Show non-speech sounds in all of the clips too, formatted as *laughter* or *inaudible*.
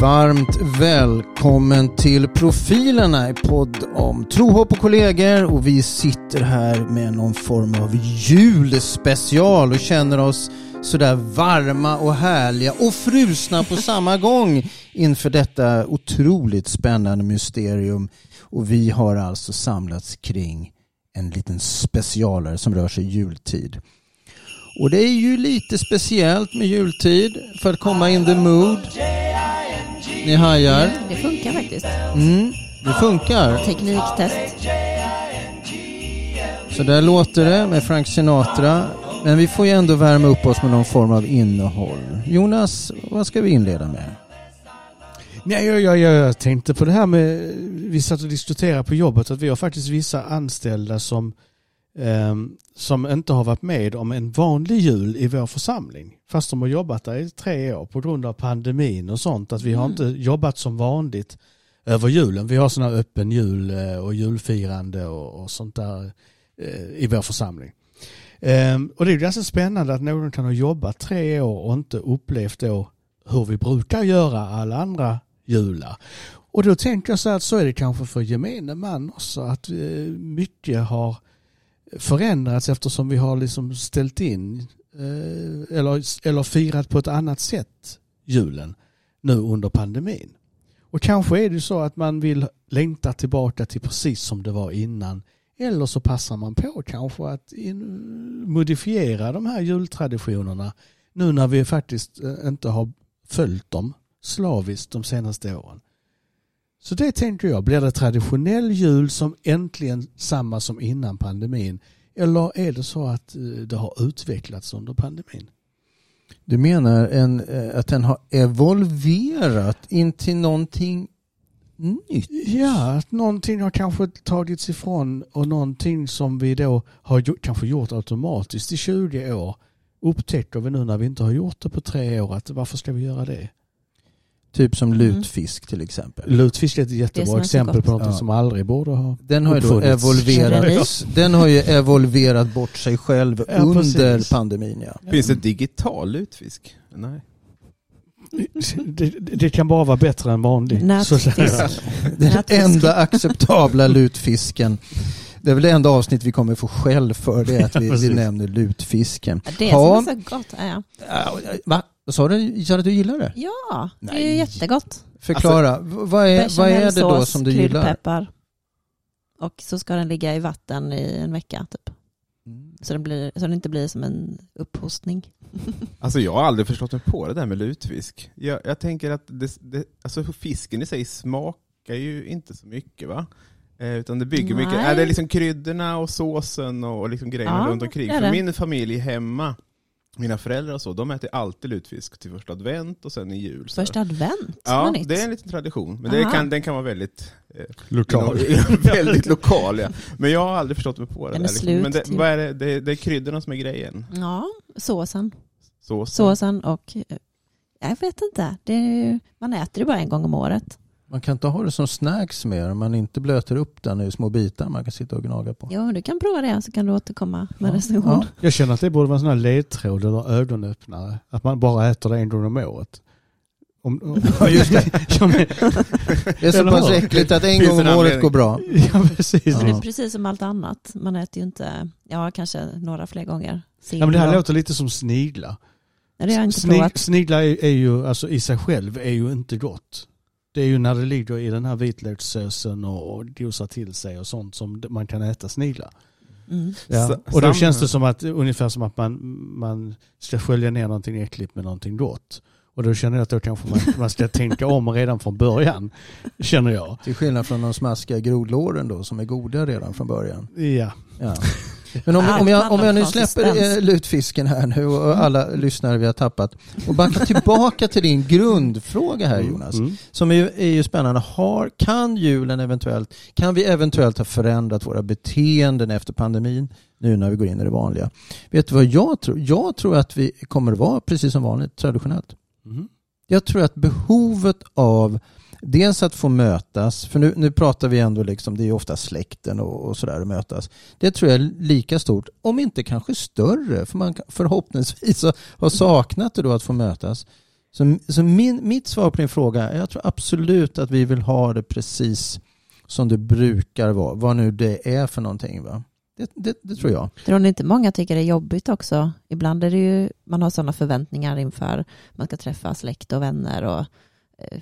varmt välkommen till Profilerna, i podd om tro, hopp och kollegor. Och vi sitter här med någon form av julspecial och känner oss sådär varma och härliga och frusna på samma gång inför detta otroligt spännande mysterium. Och vi har alltså samlats kring en liten specialare som rör sig jultid. Och det är ju lite speciellt med jultid för att komma in the mood. Ni hajar. Det funkar faktiskt. Mm, det funkar. Tekniktest. Så där låter det med Frank Sinatra. Men vi får ju ändå värma upp oss med någon form av innehåll. Jonas, vad ska vi inleda med? Nej, jag, jag, jag tänkte på det här med, vi satt och diskuterade på jobbet att vi har faktiskt vissa anställda som, eh, som inte har varit med om en vanlig jul i vår församling. Fast de har jobbat där i tre år på grund av pandemin och sånt. Att vi har inte jobbat som vanligt över julen. Vi har sådana här öppen jul eh, och julfirande och, och sånt där eh, i vår församling. Ehm, och det är ganska spännande att någon kan ha jobbat tre år och inte upplevt då hur vi brukar göra alla andra jular. Och då tänker jag så att så är det kanske för gemene man också att eh, mycket har förändrats eftersom vi har liksom ställt in eh, eller, eller firat på ett annat sätt julen nu under pandemin. Och kanske är det så att man vill längta tillbaka till precis som det var innan eller så passar man på kanske att in, modifiera de här jultraditionerna nu när vi faktiskt eh, inte har följt dem slaviskt de senaste åren. Så det tänker jag, blir det traditionell jul som äntligen samma som innan pandemin? Eller är det så att eh, det har utvecklats under pandemin? Du menar en, eh, att den har evolverat in till någonting nytt? Ja, att någonting har kanske tagits ifrån och någonting som vi då har gjort, kanske gjort automatiskt i 20 år upptäcker vi nu när vi inte har gjort det på tre år att varför ska vi göra det? Typ som lutfisk till exempel. Lutfisk är ett jättebra är exempel gott. på något Ja. som aldrig borde ha Den har ju då evolverat, den har ju evolverat bort sig själv Ja, under precis. pandemin. Ja. Finns det digital lutfisk? Nej. Det, det, det kan bara vara bättre än vanligt. Nätfisk. *laughs* Den enda acceptabla lutfisken. Det är väl det enda avsnitt vi kommer få skäll för, det är att vi, vi nämner lutfisken. Det som är så gott. Ja, ja. Ja, Va? Sa du, sa du att du gillar det? ja det är Nej. ju jättegott. Förklara, V- vad, är, vad är det då som du gillar? kryddpeppar. Och så ska den ligga i vatten i en vecka typ. Mm. Så, den blir, så den inte blir som en upphostning. *laughs* Alltså jag har aldrig förstått mig på det där med lutfisk. Jag, jag tänker att det, det, alltså fisken i sig smakar ju inte så mycket va? Eh, utan det bygger mycket, Nej. är det är liksom kryddorna och såsen och liksom grejerna Ja, runt omkring. För min familj hemma, mina föräldrar och så, de äter alltid lutfisk till första advent och sen i jul. så. Första advent, Ja, det är en liten tradition. Men det kan, den kan vara väldigt eh, Lokal. *laughs* väldigt lokal. Ja. Men jag har aldrig förstått mig på det Den där. är Liksom. slut Men det, vad är det? Det, det är kryddorna som är grejen. Ja, såsen. Såsen. Såsen och eh, jag vet inte. Det är, man äter det bara en gång om året. Man kan inte ha det som snacks mer om man inte blöter upp den i små bitar man kan sitta och gnaga på. Jo, du kan prova det så kan du återkomma med Ja, recension. ja. Jag känner att det borde vara en sån här ledtråd eller ögonöppnare. Att man bara äter det en gång om året. Om, om, *laughs* Ja, just det. *laughs* ja, men, Det är så pass äckligt att en gång om året går bra. *laughs* ja, precis. Ja. Det är precis som allt annat. Man äter ju inte, ja kanske några fler gånger. Ja, men det här låter lite som sniglar. Nej, det har jag inte Snig, provat. sniglar är, är ju, alltså i sig själv är ju inte gott. Det är ju när det ligger i den här vitlökssåsen och, gosar till sig och sånt som man kan äta sniglar. Mm. Ja. Och då känns det som att, ungefär som att man, man ska skölja ner någonting äckligt med någonting gott. Och då känner jag att då kanske man, *laughs* man ska tänka om redan från början. Känner jag. Till skillnad från de smaskiga grodlåren då som är goda redan från början. Ja. Ja. Men om, om, jag, om jag nu släpper eh, lutfisken här nu och alla lyssnare vi har tappat och backar tillbaka till din grundfråga här Jonas. Mm. Som är, är ju spännande. Har, kan julen eventuellt, kan vi eventuellt ha förändrat våra beteenden efter pandemin nu när vi går in i det vanliga? Vet du vad jag tror? Jag tror att vi kommer att vara precis som vanligt, traditionellt. Mm. Jag tror att behovet av dels att få mötas, för nu, nu pratar vi ändå liksom, det är ju ofta släkten och, och sådär att mötas. Det tror jag är lika stort, om inte kanske större, för man förhoppningsvis har saknat det då att få mötas. Så, så min, mitt svar på din fråga, jag tror absolut att vi vill ha det precis som det brukar vara, vad nu det är för någonting. Va? Det, det, det tror jag. Tror ni inte många tycker det är jobbigt också? Ibland är det ju, man har sådana förväntningar inför man ska träffa släkt och vänner och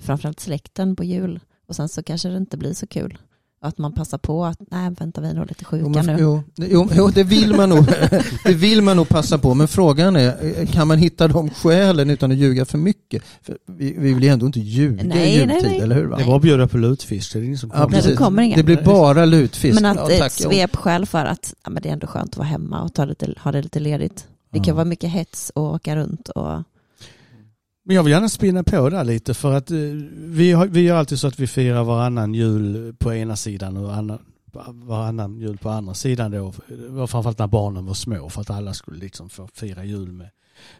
framförallt släkten på jul. Och sen så kanske det inte blir så kul. Att man passar på att, nej vänta vi är nog lite sjuka Jo, men, nu. jo, jo, jo, det, vill man nog, *laughs* det vill man nog passa på, men frågan är, kan man hitta de skälen utan att ljuga för mycket? För vi, vi vill ju ändå inte ljuga Nej, i nej, jultid, nej. eller hur? Va? Det var att bjuda på lutfisk, det är ingen som Ja, kommer. Nej, det precis. kommer inga. Det blir bara lutfisk. Men att ja, ett tack, ja. svepskäl för att ja, men det är ändå skönt att vara hemma och ta lite, ha det lite ledigt. Det kan Ja. vara mycket hets och åka runt och men jag vill gärna spinna på där lite för att eh, vi, har, vi gör alltid så att vi firar varannan jul på ena sidan och annan, varannan jul på andra sidan då. Eh, det var framförallt när barnen var små för att alla skulle liksom få fira jul med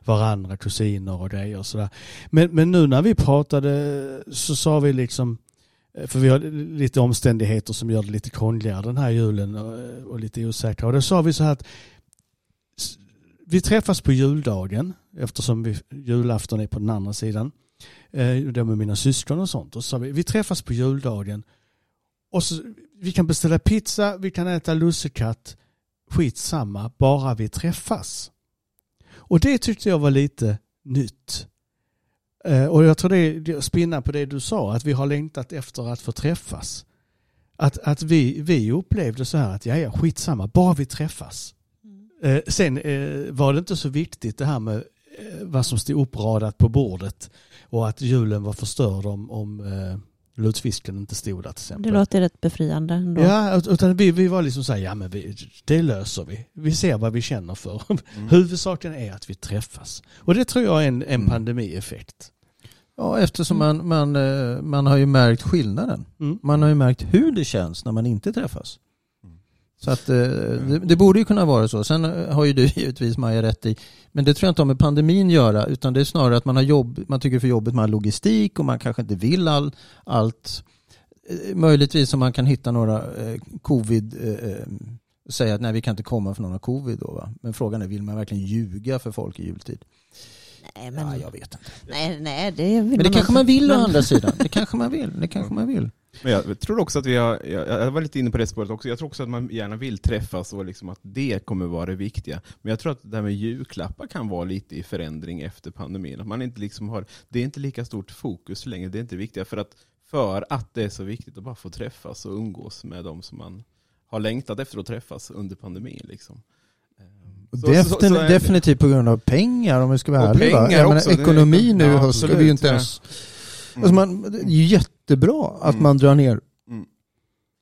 varandra, kusiner och grejer och sådär. Men, men nu när vi pratade så sa vi liksom eh, för vi har lite omständigheter som gör det lite krångligare den här julen och, och lite osäkra. Och då sa vi så här att vi träffas på juldagen eftersom vi, julafton är på den andra sidan. Eh, det med mina syskon och sånt. Och så sa vi, vi träffas på juldagen och så, vi kan beställa pizza, vi kan äta lussekatt, skitsamma, bara vi träffas. Och det tyckte jag var lite nytt. Eh, och jag tror det är det är att spinna på det du sa, att vi har längtat efter att få träffas. Att, att vi, vi upplevde så här att, ja, ja, skitsamma, bara vi träffas. Eh, sen eh, var det inte så viktigt det här med vad som stod uppradat på bordet och att julen var förstörd om, om eh, lutfisken inte stod där till exempel. det låter rätt befriande ändå. Ja, utan vi, vi var liksom så här, ja men vi, det löser vi. Vi ser vad vi känner för. *laughs* Mm. Huvudsaken är att vi träffas. Och det tror jag är en, en Mm. pandemieffekt. Ja, eftersom man, man, eh, man har ju märkt skillnaden. Mm. Man har ju märkt hur det känns när man inte träffas. Så att eh, det, det borde ju kunna vara så. Sen eh, har ju du *laughs* givetvis Maja rätt i, men det tror jag inte har med pandemin att göra, utan det är snarare att man har jobb, man tycker för jobbigt med logistik och man kanske inte vill all, allt. Eh, Möjligtvis om man kan hitta några eh, covid, eh, säga att nej vi kan inte komma för någon har covid då va. Men frågan är, vill man verkligen ljuga för folk i jultid? Nej, men, Ja, jag vet inte. nej, nej, det Men det kanske inte. man vill å andra sidan. Det kanske man vill. Det kanske man vill. Men jag tror också att vi har, jag, var lite inne på det spåret också, jag tror också att man gärna vill träffas och liksom att det kommer vara det viktiga. Men jag tror att det här med julklappar kan vara lite i förändring efter pandemin. Att man inte liksom har, det är inte lika stort fokus längre, det är inte det viktiga. För att, för att det är så viktigt att bara få träffas och umgås med de som man har längtat efter att träffas under pandemin. Liksom. Ehm, så- Defin- så- så definitivt på grund av pengar om vi ska vara ärliga. va? pengar menar, ekonomi nu ja, ska vi absolut, ju inte ja. ens... Mm. Alltså man, det är ju jättebra att Mm. man drar ner. Mm.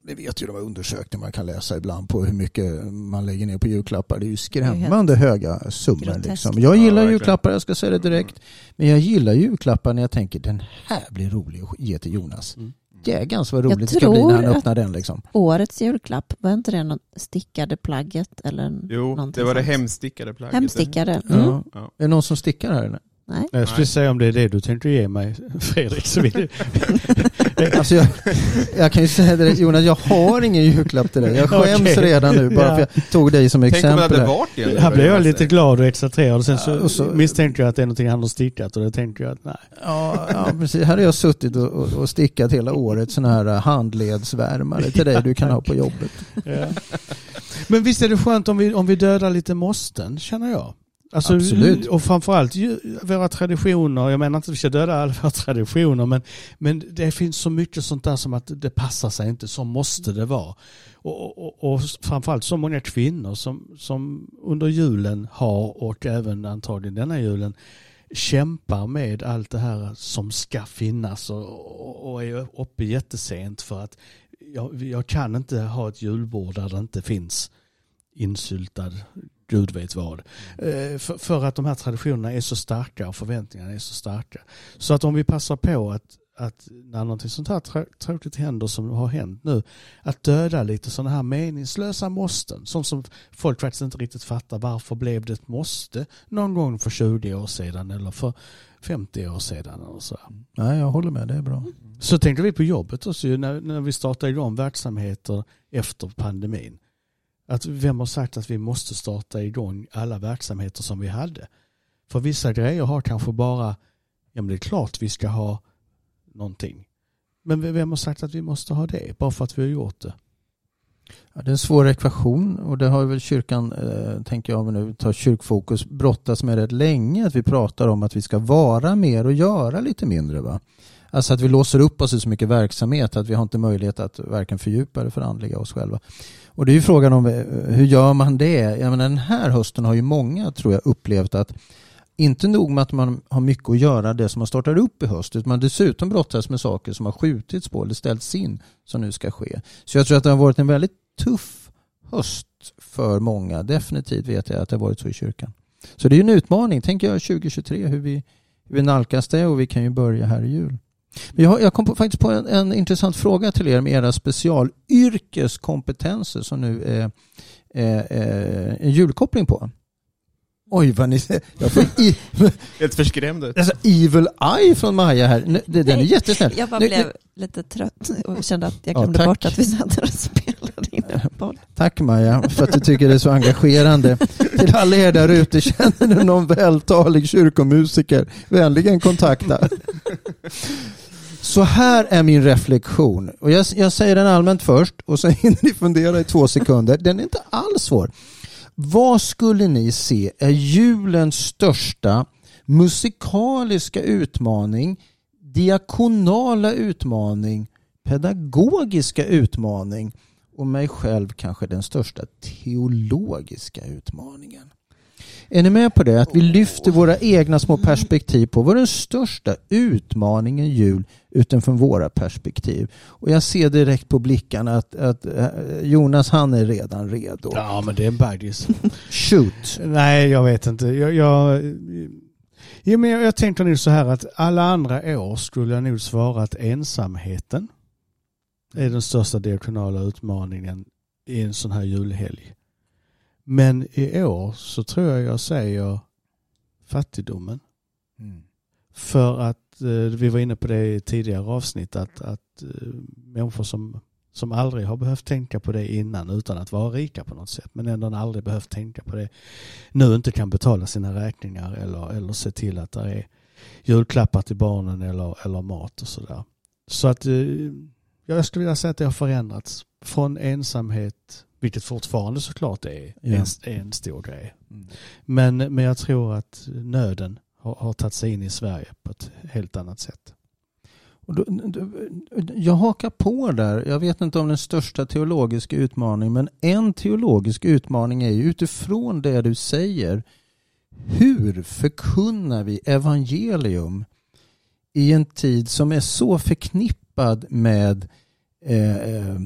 Det vet ju de undersökningar man kan läsa ibland på hur mycket man lägger ner på julklappar. Det är ju Det är skrämmande höga summor. Liksom. Jag Ja, gillar verkligen. julklappar, jag ska säga det direkt. Men jag gillar julklappar när jag tänker den här blir rolig att ge till Jonas. Mm. Jägans vad Jag roligt det ska bli när han tror att- öppnar den. Liksom. Årets julklapp, var inte det något stickade plagget eller Jo, det var det sånt? hemstickade plagget. Hemstickade. Mm. Ja. Ja. Är det någon som stickar här eller? Nej. Jag skulle säga om det är det du tänkte ge mig Fredrik. Så vill, *laughs* Alltså jag, jag kan ju säga det Jonas, jag har ingen julklapp till dig. Jag skäms Okej. redan nu bara Ja. för jag tog dig som Tänk om det exempel. hade här. varit det. eller här blev jag lite glad och exalterad och sen så, Ja, och så- misstänkte jag att det är någonting han har stickat och då tänkte jag att nej. Ja, ja, precis. Här har jag suttit och, och, och stickat hela året sådana här uh, handledsvärmare till dig du kan ha på *laughs* jobbet. Ja. Men visst är det skönt om vi, om vi dödar lite måsten, känner jag. Alltså, Absolut. Och framförallt ju, våra traditioner. Jag menar inte att vi ska döda alla våra traditioner men, men det finns så mycket sånt där som att det passar sig inte. Så måste det vara. Och, och, och framförallt så många kvinnor som, som under julen har och även antagligen denna julen kämpar med allt det här som ska finnas och, och, och är uppe jättesent för att jag, jag kan inte ha ett julbord där det inte finns insyltad gud vet vad. Eh, För, att de här traditionerna är så starka och förväntningarna är så starka. Så att om vi passar på att, att när någonting sånt här trå- tråkigt händer som har hänt nu, att döda lite sådana här meningslösa måsten. Som, som folk faktiskt inte riktigt fattar. Varför blev det ett måste någon gång för 20 år sedan eller för 50 år sedan? Och så. Nej, jag håller med. Det är bra. Så tänkte vi på jobbet också när, när vi startade igång verksamheter efter pandemin. Att vem har sagt att vi måste starta igång alla verksamheter som vi hade? För vissa grejer har kanske bara Ja men det är klart vi ska ha någonting. Men vem har sagt att vi måste ha det? Bara för att vi har gjort det. Ja, det är en svår ekvation och det har väl kyrkan, eh, tänker jag nu, tar kyrkfokus, brottas med rätt länge. Att vi pratar om att vi ska vara mer och göra lite mindre. Va? Alltså att vi låser upp oss i så mycket verksamhet att vi har inte möjlighet att varken fördjupa det för andliga oss själva. Och det är ju frågan om eh, hur gör man det? Jag menar, den här hösten har ju många, tror jag, upplevt att inte nog med att man har mycket att göra det som har startat upp i höst utan man dessutom brottas med saker som har skjutits på eller ställts in som nu ska ske. Så jag tror att det har varit en väldigt tuff höst för många. Definitivt vet jag att det har varit så i kyrkan. Så det är en utmaning, tänker jag 2023, hur vi, hur vi nalkas det och vi kan ju börja här i jul. Jag, jag kom på, faktiskt på en, en, intressant fråga till er med era specialyrkeskompetenser som nu är, är, är en julkoppling på. Oj vad ni *laughs* jag får i, *laughs* Helt förskrämd ut. alltså, Evil Eye från Maja här. Den är jättesnäll. Jag bara Nu- blev lite trött och kände att jag Ja, glömde tack. bort att vi satt och spelade in en podd. *laughs* Tack Maja för att du tycker det är så engagerande. Till alla er där ute, känner ni någon vältalig kyrkomusiker? Vänligen kontakta. Så här är min reflektion. Och jag, jag säger den allmänt först och så *laughs* hinner ni fundera i två sekunder. Den är inte alls svår. Vad skulle ni se är julens största musikaliska utmaning, diakonala utmaning, pedagogiska utmaning och mig själv kanske den största teologiska utmaningen. Är ni med på det? Att vi lyfter våra egna små perspektiv på vad den största utmaningen jul utifrån våra perspektiv. Och jag ser direkt på blickarna att, att eh, Jonas han är redan redo. Ja men det är en bagis. Shoot! Nej jag vet inte. Jag, jag, ja, men jag, jag tänker nu så här att alla andra år skulle jag nog svara att ensamheten är den största diakonala utmaningen i en sån här julhelg. Men i år så tror jag jag säger fattigdomen. För att eh, vi var inne på det i tidigare avsnitt att, att eh, människor som, som aldrig har behövt tänka på det innan utan att vara rika på något sätt men ändå aldrig behövt tänka på det nu inte kan betala sina räkningar eller, eller se till att det är julklappar till barnen eller, eller mat och sådär. Så att eh, jag skulle vilja säga att det har förändrats från ensamhet, vilket fortfarande såklart är Ja. en, en stor grej. Men, men jag tror att nöden har, har tagit sig in i Sverige på ett helt annat sätt. Och då, då, jag hakar på där. Jag vet inte om den största teologiska utmaningen men en teologisk utmaning är ju utifrån det du säger. Hur förkunnar vi evangelium i en tid som är så förknippad med eh, eh,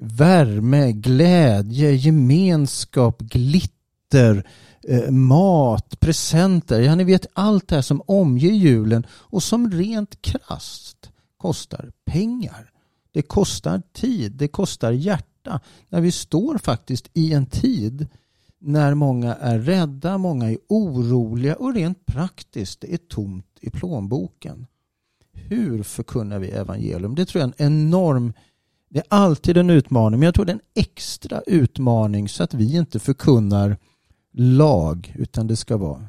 värme, glädje, gemenskap, glitter, eh, mat, presenter. Ja, ni vet allt det här som omger julen och som rent krasst kostar pengar. Det kostar tid, det kostar hjärta. När vi står faktiskt i en tid när många är rädda, många är oroliga och rent praktiskt, det är tomt i plånboken. Hur förkunnar vi evangelium? Det tror jag är en enorm det är alltid en utmaning, men jag tror det är en extra utmaning så att vi inte förkunnar lag, utan det ska vara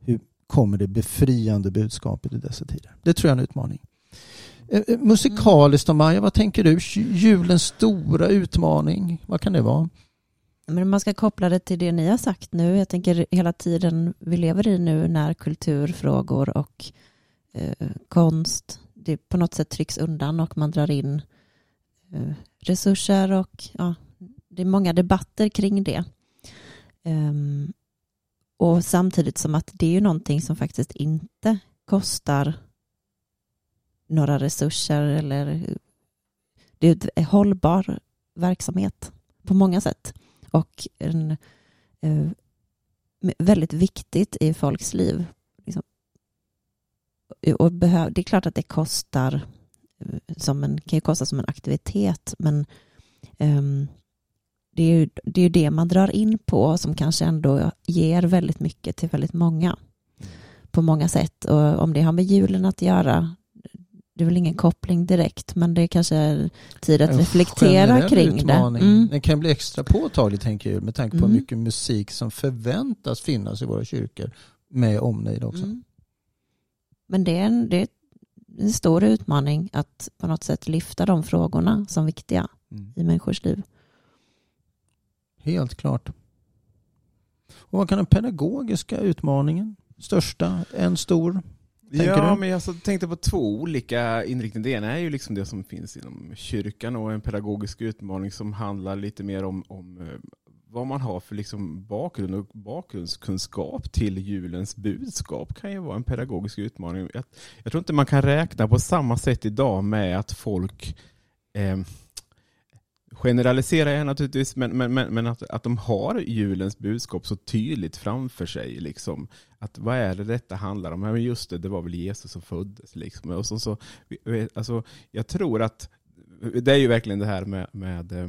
hur kommer det befriande budskapet i dessa tider. Det tror jag är en utmaning. Eh, eh, musikaliskt då Maja, vad tänker du? Julens stora utmaning, vad kan det vara? Men man ska koppla det till det ni har sagt nu, jag tänker hela tiden vi lever i nu när kulturfrågor och eh, konst det på något sätt trycks undan och man drar in eh, Eh, resurser och ja, det är många debatter kring det. Um, och samtidigt som att det är ju någonting som faktiskt inte kostar några resurser eller det är en hållbar verksamhet på många sätt och en, uh, väldigt viktigt i folks liv. Liksom. Och behöv, det är klart att det kostar som en, kan ju kosta som en aktivitet men ehm, det är, ju, det är ju det man drar in på som kanske ändå ger väldigt mycket till väldigt många på många sätt och om det har med julen att göra det är väl ingen koppling direkt men det är kanske är tid att En reflektera kring utmaning. det. Mm. Den kan bli extra påtaglig tänker jag med tanke på Mm. hur mycket musik som förväntas finnas i våra kyrkor med omnejd också. Mm. Men det är, en, det är en stor utmaning att på något sätt lyfta de frågorna som viktiga Mm. i människors liv. Helt klart. Och vad kan den pedagogiska utmaningen, största, en stor? Tänker ja, du? men jag så tänkte på två olika inriktningar. Det ena är ju liksom det som finns inom kyrkan och en pedagogisk utmaning som handlar lite mer om, om eh, vad man har för liksom bakgrund och bakgrundskunskap till julens budskap kan ju vara en pedagogisk utmaning. Jag, jag tror inte man kan räkna på samma sätt idag med att folk eh, generaliserar jag naturligtvis, men, men, men, men att, att de har julens budskap så tydligt framför sig. Liksom. Att vad är det detta handlar om? Ja, men just det, det var väl Jesus som föddes. Liksom. Och så, så, alltså, jag tror att det är ju verkligen det här med, med eh,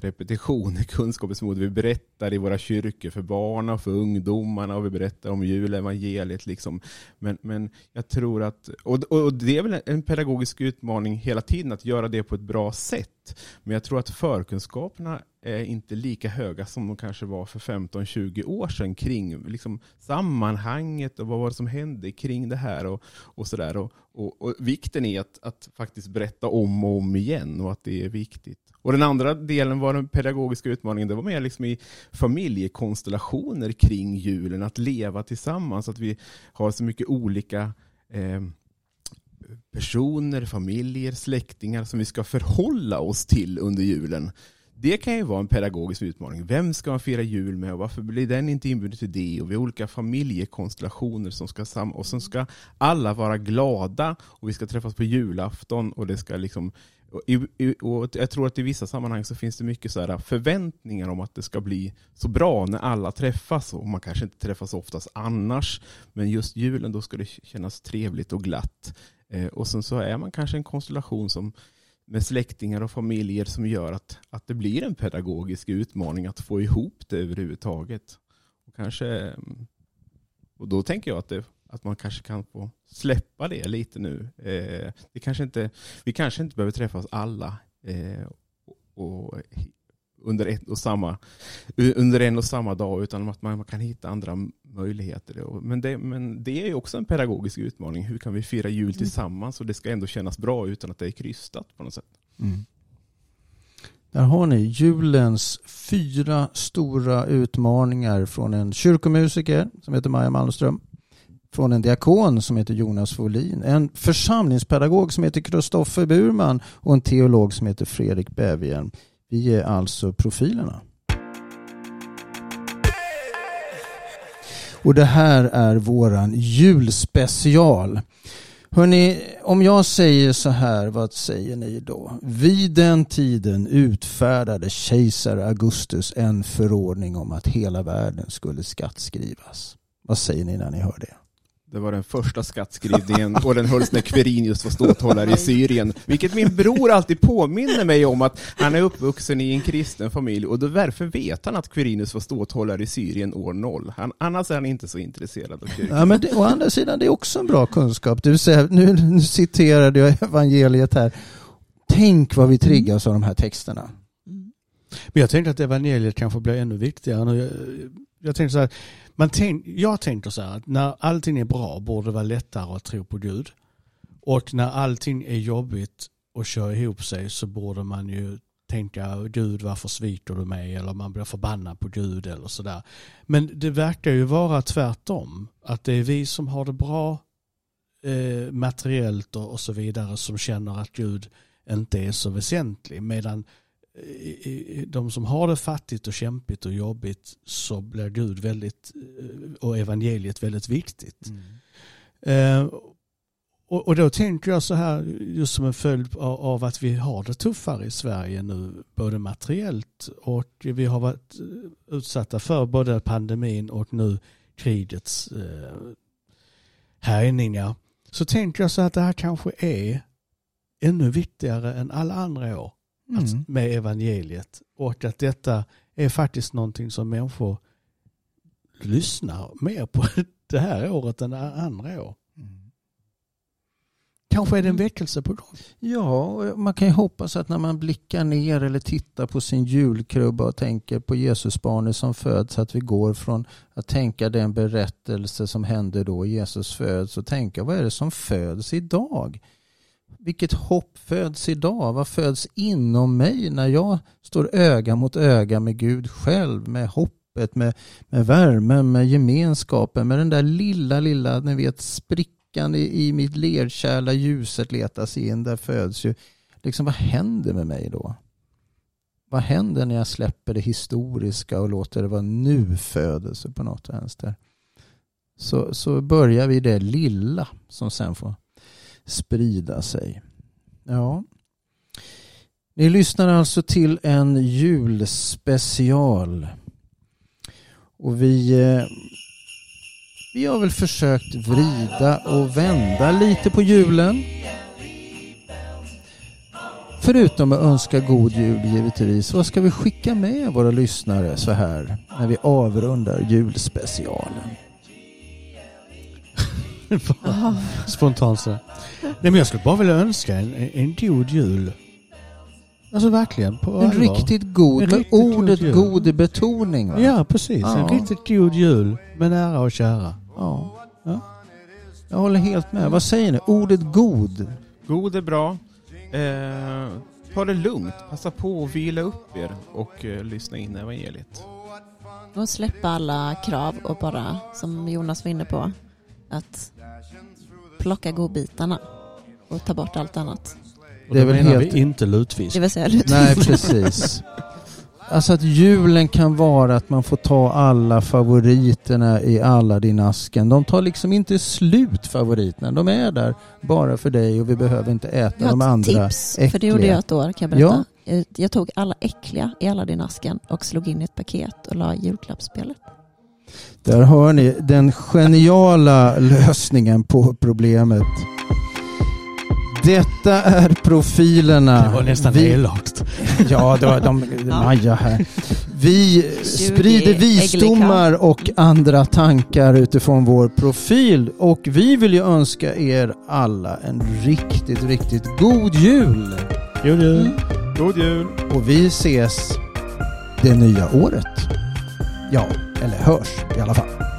repetition i kunskapens mod. Vi berättar i våra kyrkor för barnen och för ungdomarna och vi berättar om julevangeliet. Liksom. Men, men jag tror att, och, och det är väl en pedagogisk utmaning hela tiden att göra det på ett bra sätt. Men jag tror att förkunskaperna är inte lika höga som de kanske var för 15-20 år sedan kring liksom, sammanhanget och vad var det som hände kring det här och, och sådär. Och, och, och, vikten är att, att faktiskt berätta om och om igen och att det är viktigt. Och den andra delen var den pedagogiska utmaningen, det var mer liksom i familjekonstellationer kring julen, att leva tillsammans, att vi har så mycket olika eh, personer, familjer, släktingar som vi ska förhålla oss till under julen. Det kan ju vara en pedagogisk utmaning. Vem ska man fira jul med och varför blir den inte inbjuden till det? Och vi har olika familjekonstellationer som ska sam och sen ska alla vara glada och vi ska träffas på julafton och det ska liksom och, och jag tror att i vissa sammanhang så finns det mycket så här förväntningar om att det ska bli så bra när alla träffas och man kanske inte träffas oftast annars men just julen då ska det kännas trevligt och glatt. Eh, och sen så är man kanske en konstellation som med släktingar och familjer som gör att, att det blir en pedagogisk utmaning att få ihop det överhuvudtaget. Och, kanske, mm, och då tänker jag att, det, att man kanske kan få släppa det lite nu. Eh, det kanske inte, vi kanske inte behöver träffas alla eh, och, och under, ett och samma, under en och samma dag utan att man kan hitta andra möjligheter. Men det, men det är ju också en pedagogisk utmaning. Hur kan vi fira jul tillsammans och det ska ändå kännas bra utan att det är krystat på något sätt. Mm. Där har ni julens fyra stora utmaningar från en kyrkomusiker som heter Maja Malmström. Från en diakon som heter Jonas Folin. En församlingspedagog som heter Kristoffer Burman och en teolog som heter Fredrik Bevjen. Vi är alltså profilerna. Och det här är våran julspecial. Hörrni, om jag säger så här, vad säger ni då? Vid den tiden utfärdade kejsar Augustus en förordning om att hela världen skulle skattskrivas. Vad säger ni när ni hör det? Det var den första skattskrivningen och den hölls när Quirinius var ståthållare i Syrien. Vilket min bror alltid påminner mig om att han är uppvuxen i en kristen familj och då därför vet han att Quirinius var ståthållare i Syrien år noll. Han, annars är han inte så intresserad av kyrkan. Ja, men det, å andra sidan, det är också en bra kunskap. Du säger, nu, nu citerade jag evangeliet här. Tänk vad vi triggas av de här texterna. Mm. Men jag tänkte att evangeliet kanske blir ännu viktigare nu. Jag, jag tänkte så här, man tänk, jag tänker så här att när allting är bra borde det vara lättare att tro på Gud. Och när allting är jobbigt och kör ihop sig så borde man ju tänka Gud varför sviker du mig eller man blir förbannad på Gud eller sådär. Men det verkar ju vara tvärtom. Att det är vi som har det bra eh, materiellt och, och så vidare som känner att Gud inte är så väsentlig. Medan i- i- de som har det fattigt och kämpigt och jobbigt så blir Gud väldigt eh, och evangeliet väldigt viktigt. Eh, och, och då tänker jag så här just som en följd av, av att vi har det tuffare i Sverige nu både materiellt och vi har varit eh, utsatta för både pandemin och nu krigets eh, härjningar. Så tänker jag så att det här kanske är ännu viktigare än alla andra år Mm. med evangeliet och att detta är faktiskt någonting som människor lyssnar mer på *laughs* det här året än andra år. Mm. Kanske är det en väckelse på gång. Ja, man kan ju hoppas att när man blickar ner eller tittar på sin julkrubba och tänker på Jesusbarnet som föds, att vi går från att tänka den berättelse som hände då Jesus föds och tänka vad är det som föds idag? Vilket hopp föds idag? Vad föds inom mig när jag står öga mot öga med Gud själv, med hoppet, med, med värmen, med gemenskapen, med den där lilla, lilla, ni vet, sprickan i, i mitt lerkärl där ljuset letar sig in, där föds ju, liksom vad händer med mig då? Vad händer när jag släpper det historiska och låter det vara nu-födelse på något vänster? Så, så börjar vi det lilla som sen får sprida sig. Ja. Ni lyssnar alltså till en julspecial. Och vi, eh, vi har väl försökt vrida och vända lite på julen. Förutom att önska god jul givetvis, vad ska vi skicka med våra lyssnare så här när vi avrundar julspecialen? *laughs* *laughs* Spontant så. Nej men jag skulle bara vilja önska en, en god jul. Alltså verkligen. På En allvar. riktigt god, En med riktigt god ordet god i betoning. Va? Ja precis. Ja. En riktigt god jul med nära och kära. Ja. Ja. Jag håller helt med. Vad säger ni? Ordet god. God är bra. Eh, ta det lugnt. Passa på att vila upp er och eh, lyssna in evangeliet. Och släppa alla krav och bara, som Jonas var inne på, att plocka godbitarna och ta bort allt annat. Och Det är väl menar helt- vi inte lutfisk. Det vill säga lutfisk. Nej, precis. Alltså att julen kan vara att man får ta alla favoriterna i Aladdin-asken. De tar liksom inte slut favoriterna. De är där bara för dig och vi behöver inte äta de andra tips, äckliga. för det gjorde jag ett år kan jag berätta. Eh, Jag tog alla äckliga i Aladdin-asken och slog in i ett paket och la i julklappsspelet. Där hör ni den geniala lösningen på problemet. Detta är profilerna. Det var nästan Vi- elakt. *laughs* Ja, det var de, Maja här. Vi sprider visdomar och andra tankar utifrån vår profil och vi vill ju önska er alla en riktigt, riktigt god jul. God jul. Mm. God jul! Och vi ses det nya året. Ja, eller hörs i alla fall.